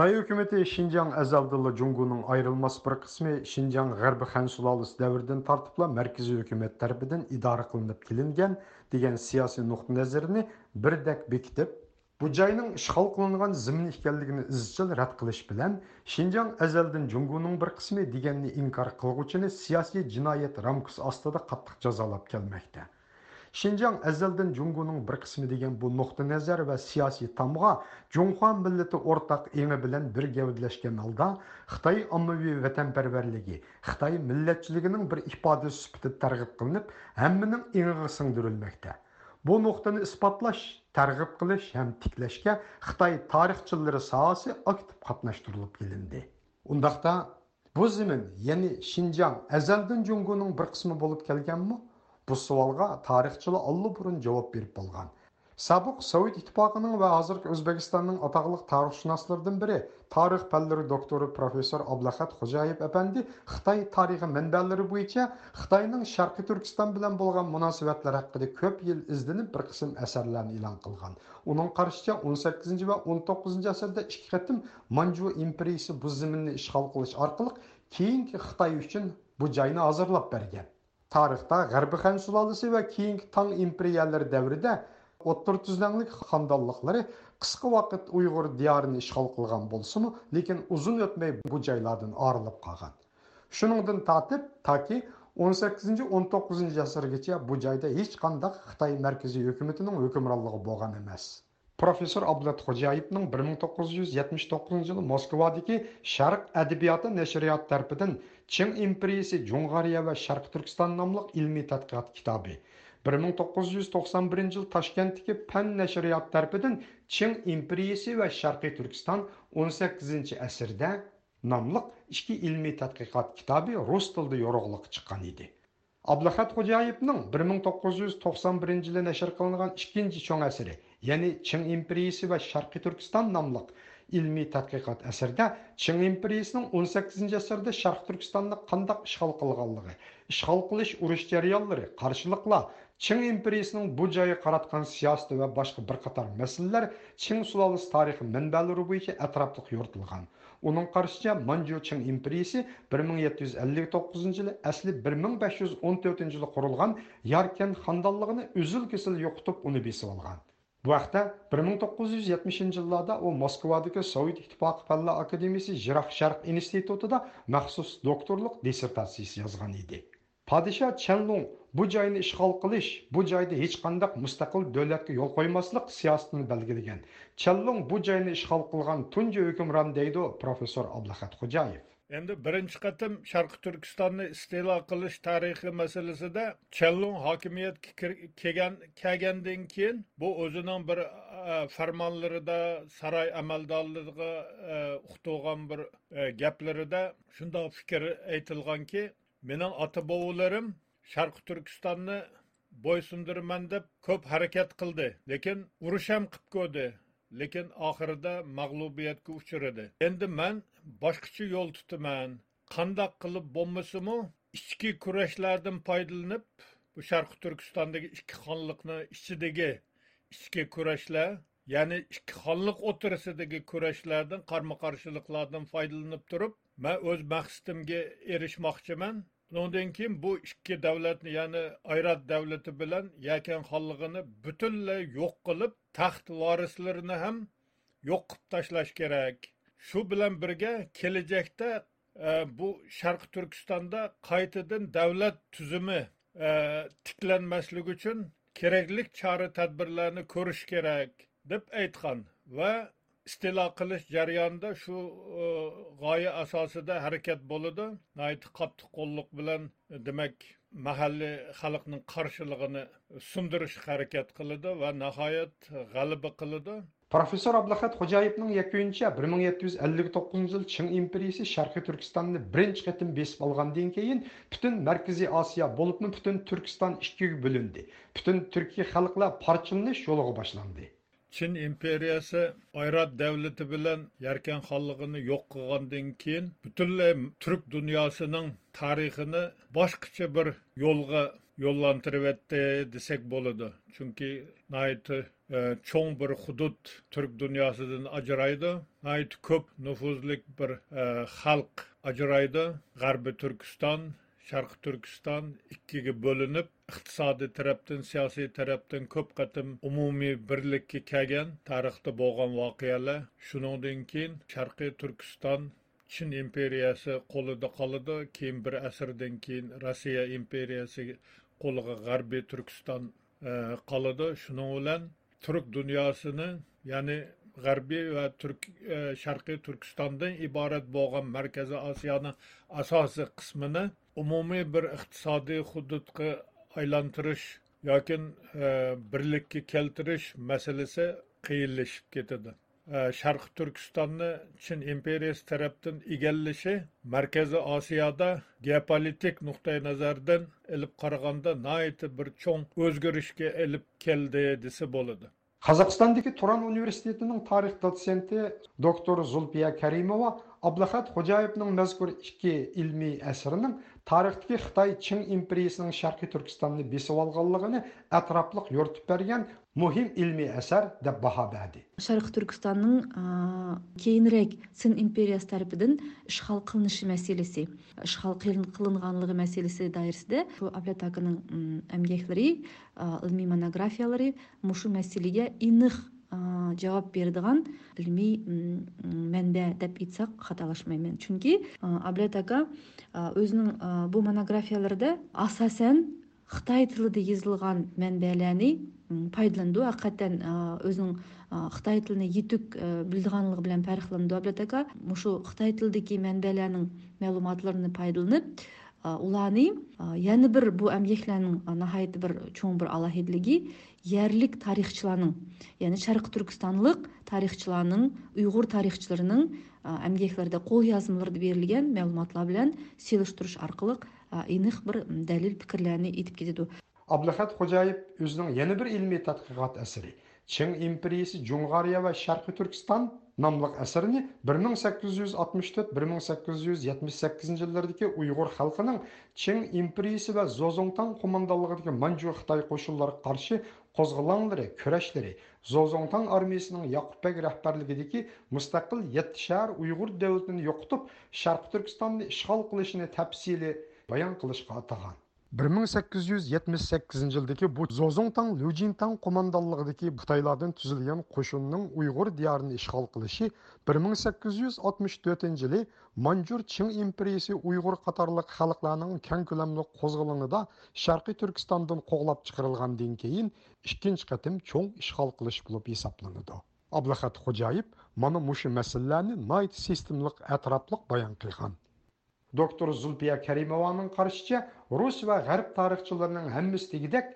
Қытай үкіметі Шинжан әзәлділі Джунгуның айрылмас бір қысмы Шинжан ғарбы қан сұлалысы дәвірден тартыпла мәркізі үкімет тәрбідін идары қылынып келінген деген сияси нұқты нәзіріні бір дәк бекітіп, бұ жайының шығал қылынған зімін ішкәлігіні ізчіл рәт қылыш білән, Шинжан әзәлдің Джунгуның бір қысмы инкар жазалап Шинжаң әзелден Джунгуның бір қысымы деген бұл нұқты нәзір вә сияси тамға Джунхуа милләте ортақ еңі білән бір гәудләшкен алда Қытай аммави вәтәнпәрвәрлігі, Қытай милләтчілігінің бір ипады сүпті тәрғіп қылынып, әммінің еңіғі сыңдырылмәкті. Бұл нұқтыны испатлаш, тәрғіп қылыш әм тикләшке Қытай тарихчылары сағасы актив қатнаштырылып келінді. Ондақта бұл зімін, яны Шинжаң әзелден Джунгуның бір қысымы болып келген мұ? Bu sualga tarixçili allı burun berib verip bolgan. Sabuq Sovet İttifaqının ve hazırki Özbekistan'ın ataqlıq tarixşünaslardan biri, tarix pəlləri doktoru professor Ablaxat Xocayev əpəndi Xitay tarixi mənbələri boyunca Xitayının Şərqi Türkistan bilan bolğan münasibətlər haqqında köp il izlenib bir qism əsərlərini elan qilgan. Onun qarşıca 18-ci və 19-cu əsrdə iki qətim Manju imperiyası bu zəminni işğal qilish orqali keyingi Xitay üçün bu joyni hazırlab bergan тарихта ғарбы хан сулалысы ва кейінгі таң империялар дәвірді оттыр түзләңлік хандаллықлары қысқы вақыт ұйғыр диярын ішқал қылған болсы мұ, лекен ұзын өтмей бұ жайладың арылып қаған. Шыныңдың татып, таки 18-19 жасыр кече бұ жайда еш қандақ Қытай мәркізі өкіметінің өкіміраллығы болған емес. professor abdulat xo'jayevning bir ming to'qqiz yuz yetmish to'qqizinchi yili moskvadagi sharq adabiyoti nashriyot tarafidan ching imperiyasi jung'ariya va sharq turkiston nomli ilmiy tadqiqot kitobi bir ming to'qqiz yuz to'qson birinchi yil toshkentdagi pan nashriyot tarafidan ching imperiyasi va sharqiy turkiston o'n sakkizinchi asrda nomliq ikki ilmiy tadqiqot kitobi rus tilida yorug'liq chiqqan edi ablahat xo'jayevning bir ming to'qqiz yuz to'qson birinchi yili nashr qilingan ikkinchi cho'ng asri ya'ni Çin imperiyasi va Sharqiy Turkiston nomliq ilmiy tadqiqot asarida Çin imperiyasining sakkizinchi asrda Sharq Turkistonni qandoq ishg'ol qilganligi, ishg'ol qilish urush jarayonlari, qarshiliqlar ching imperiyasining bu joyga qaratgan siyosati va boshqa bir qator masalalar ching sulolasi tarixi manbalari bo'yicha atrofliq yoritilgan. uning qarşıca Manju ching bir ming yetti yuz ellik to'qqizinchi yili asli bir ming besh yuz o'n to'rtinchi yili qurilgan Yarkən xandallığını uzil kesil yoxutub uni besib olgan Бу вакытта 1970 жылларда ул Москвадагы Совет Иттифакы фәнләр академиясе Жирак Шарк институтында докторлық докторлык диссертациясе еді. Падыша Падиша Чанлун бұл жайны ішқал қылыш, бұл жайды һеч мұстақыл дөләткі ел қоймасылық сиясының сиясәтен Чен Чанлун бұл жайны ішқал қылған тунҗы хөкемран дейді профессор Аблахат Хуҗаев. endi birinchi qatim sharqi turkistonni istilo qilish tarixi masalasida Chellung hokimiyatga kelgan kelgandan keyin bu o'zining bir e, farmonlarida saroy amaldorligi e, uqtug'an bir e, gaplarida shundoq fikr aytilganki mening ota bovularim sharqi turkistonni bo'ysundirman deb ko'p harakat qildi lekin urush ham qilib ko'rdi lekin oxirida mag'lubiyatga uchradi endi man boshqacha yo'l tutaman qandoq qilib bo'lmasimi ichki kurashlardan foydalanib bu sharqi turkistondagi ikki xonliqni ichidagi ichki kurashlar ya'ni ikki xonliq o'tirisidagi kurashlardan qarma qarshiliklardan foydalanib turib man o'z maqsadimga erishmoqchiman undan keyin bu ikki davlatni ya'ni ayrat davlati bilan yakan xonlig'ini butunlay yo'q qilib taxt vorislarini ham yo'q qilib tashlash kerak shu bilan birga kelajakda e, bu sharqi turkistonda qaytadan davlat tuzumi e, tiklanmasligi uchun kerakli chora tadbirlarni ko'rish kerak deb aytgan va istilo qilish jarayonida shu e, g'oya asosida harakat bo'ladi qattiq qo'lliq bilan demak mahalliy xalqning qarshilig'ini sundirish harakat qiladi va nihoyat g'alaba qiladi professor ablahat xo'jayevning yakuncha bir ming yetti yuz ellik to'qqizinchi yil ching imperiyasi sharqiy turkistonni birinchi qatim besib olgandan keyin butun markaziy osiyo bo'libmi butun turkiston ikkiga bo'lindi butun turkiy xalqlar parchalanish yo'liga boshlandi chin imperiyasi ayrat davlati bilan yarkan xonligini yo'q qilgandan keyin butunlay turk dunyosining tarixini boshqacha bir yo'lga yo'llantirib desak bo'ladi chunki cho'ng bir hudud turk dunyosidan ajraydi nihoyat ko'p nufuzlik bir e, xalq ajraydi ғарби turkiston sharqi turkiston ikkiga bo'linib iqtisodiy tarafdan siyosiy tarafdan ko'p qatim umumiy birlikka kelgan tarixda bo'lgan voqealar shuningdan keyin sharqiy turkiston chin imperiyasi qo'lida qoladi keyin bir asrdan keyin rossiya imperiyasi qo'liga g'arbiy turkiston e, qoladi shuning bilan turk dunyosini ya'ni g'arbiy va turk sharqiy e, turkistondan iborat bo'lgan markaziy osiyoni asosiy qismini umumiy bir iqtisodiy hududga aylantirish yoki e, birlikka keltirish masalasi qiyinlashib ketadi Шарқы Түркістанны Чин империясы тарапдан игеллеше Маркезі Асияда геополитик нұқтай назардан іліп қарғанда найты бір чоң өзгірішке іліп келді десе болады. Қазақстандегі Туран университетінің тарих доценті доктор Зулпия Кәримова Аблахат Хожаевның мәзгүр ішке илмей әсірінің тарихтегі Қытай Чин империясының Шарқы Түркістанны бесі алғалығыны әтраплық ертіп берген muhim ilmi деп de баға berdi. Şarkı Түркістанның кейінірек сын империясы тәріпідің ұшқал қылынышы мәселесі ишғал қылынғанлығы мәселесі дайырсыды. шу әблятакының әмгеклері ғылыми монографиялары мұшу мәселеге иных жауап бердіған білмей мәнбә деп итсақ хаталашмаймын чүнки абләт ака өзінің бұл монографияларда асасән қытай тілінде езілген мәнбәләні пайдаланду аккаттан өзүнүн кытай тилине етік билдиганлыгы менен фарыхлануу библиотека ушул қытай тилдеги манбелердин маалыматларын пайдаланып уланы яны бір бу эмгеклернин нахайты бір чоң бір алахидилиги ярлик тарыхчыларнын яны шаркы түркістанлық тарыхчыларнын уйгур тарыхчыларынын эмгеклерде қол жазмаларда берілген маалыматлар менен сыйлаштырыш аркылуу ыйнык бир далил пикирлерин айтып кетеді Абдулхат Хожаев өзінің яны бір ілмі тадқиғат әсірі Чың империясы Жоңғария ва Шарқы Түркістан намлық әсірін 1864-1878 жылдардағы ұйғыр халқының Чың империясы ва Зозонтан командалығындағы Манжу Қытай қошулары қарсы қозғалғандары, күрешлері, Зозонтан армиясының Яқупбек рәһбәрлігіндегі мұстақил ет шәһәр ұйғыр дәулетін жоқтып, Шарқы Түркістанды ішқал қылышын тәпсилі баян қылышқа атаған. 1878 жылдагы бу зозоңтаң люжинтаң кумандалыгыдагы кытайлардан түзүлгөн кошуннун уйгур диярын ишгал кылышы 1864 жылы манжур чин империясы уйгур катарлык халыкларнын кең көлөмлүк козголоңунда шаркый түркистандан коглап чыгарылгандан кийин экинчи катым чоң ишгал кылыш болуп эсептелинди абдыхат хожаев мана мушу маселелерни найт системлык атраплык баян кылган Доктор Зулпия Кәрімованың қаршыча, Рус ва ғарп тарихчыларының әміз тегідек,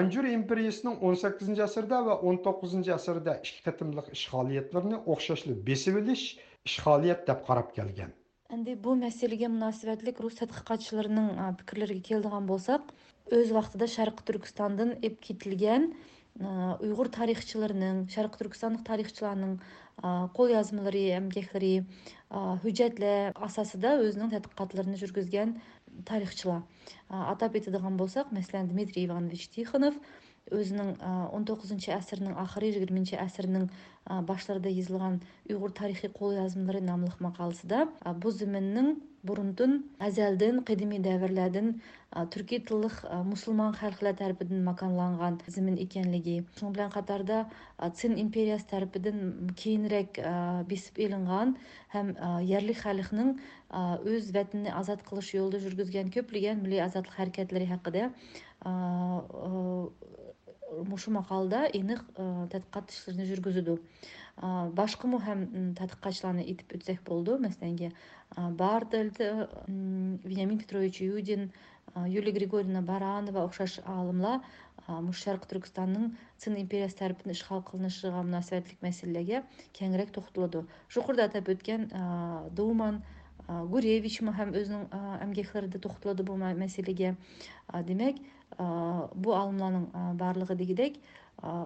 империясының 18-ні асырда ва 19-ні асырда ішкетімлік ішқалиетлеріні оқшашылы бесевіліш ішқалиет деп қарап келген. Әнді бұл мәселеге мұнасиветлік Рус әтқиқатшыларының пікірлерге келдіған болсақ, өз вақытыда Шарқы Түркістандың әп ұйғыр э, тарихшыларының шарқ түркістандық тарихшыларының қол э, жазмалары әмгекхлері э, хүжәтлі асасыда өзінің тәтқатларын жүргізген тарихшылар атап етедіған болсақ мәселен дмитрий иванович тихонов өзінің 19-шы әсірінің ақыры 20-шы әсірінің башларда езілған ұйғыр тарихи қол жазмалары намлық мақалысыда бұ бурундун азелдин кадими даврлардын түрки тыллык мұсылман халклар тарбидин мақанланған зімін екенлігі шуну менен катарда цин империясы тәрпідін кейінірек бесіп элинган һәм ярлик халыкның өз вәтіні азат кылыш жолунда жүргүзгөн көплөгөн милли азаттык харакаттары хакында мушу мақалда эниқ тадқиқат ишлерин жүргүзүлдү башка мөһим тадкыйкачларны итеп өтсек болды. мәсәләнге бардельд вениамин петрович юдин юлия григорьевна баранова Оқшаш алымла Мұшшарқы түркістанның цин империясы тарапынан ишғал кылынышыга мунасабатлык мәселеге кәңірек тоқтылады. жукурда атап өткен, думан гуревич һәм өзінің әмгекләрендә тоқтылады бұл мәселеге. Демек, бұл алымланың барлығы дегедек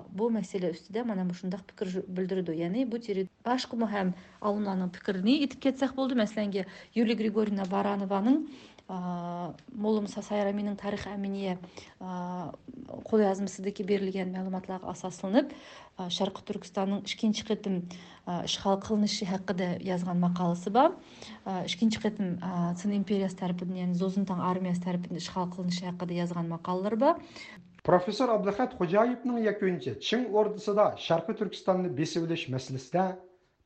бу мәсьәлә үстидә менә ушундай фикер белдерде. яғни бұл тирәдә башкы һәм алунаның фикерен итеп кетсек болды Мәсәләнгә Юлия Григорьевна Баранованың Молымса Сайраминең тарих әминия кул язмысыдагы берилгән мәгълүматларга асасланып, Шәрқи Түркстанның икенче кытым ишгал кылынышы хакында жазған мақаласы бар. Икенче кытым Цин империясы тарафыннан, Зозунтан армиясы тарафыннан ишгал кылынышы хакында жазған мақалалар бар. professor abduhat xo'jayevning yakunchi ching o'rdisida sharqiy turkistonni besib olish masalasida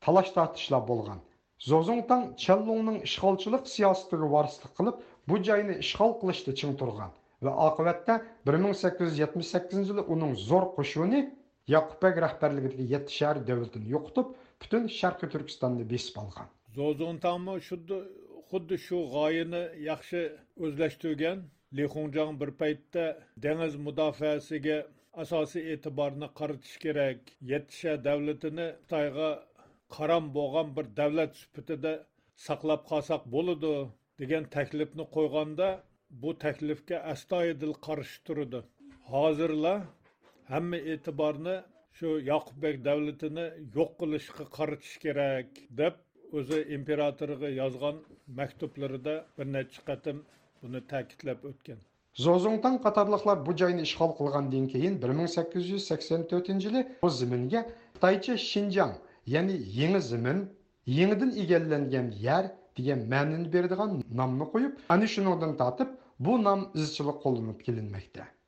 talash tortishlar bo'lgan zozongtang challongning ishg'olchilik siyosatiga vorislik qilib bu joyni ishg'ol qilishda ching turgan va oqibatda 1878 yili uning zo'r qo'shini yaqubbek rahbarligidagi yetti shahar davlatini yo'qotib butun sharqiy turkistonni besib olgan zozongtangmi xuddi xuddi shu g'oyani yaxshi o'zlashtirgan Lixunjang bir paytda dengiz mudofaasiga asosiy e'tiborni qaratish kerak. Yetisha davlatini Xitoyga qaram bo'lgan bir davlat sifatida saqlab qolsak bo'ladi degan taklifni qo'yganda bu taklifga astoydil qarshi turdi. Hozirlar hamma e'tiborni shu Yoqubbek davlatini yo'q qilishga qaratish kerak deb o'zi imperatorga yozgan maktublarida bir necha qatim Бұны ta'kidlab өткен. Зозоңтан қатарлықлар бұ жайны ішқал қылғанден кейін 1884 жылы бұл зімінге Тайчы Шинжан, яғни еңі зімін, еңідін игелленген ер деген мәнін бердіған намны қойып, әні шыныңдан татып, бұл нам ізшілік қолынып келінмекте.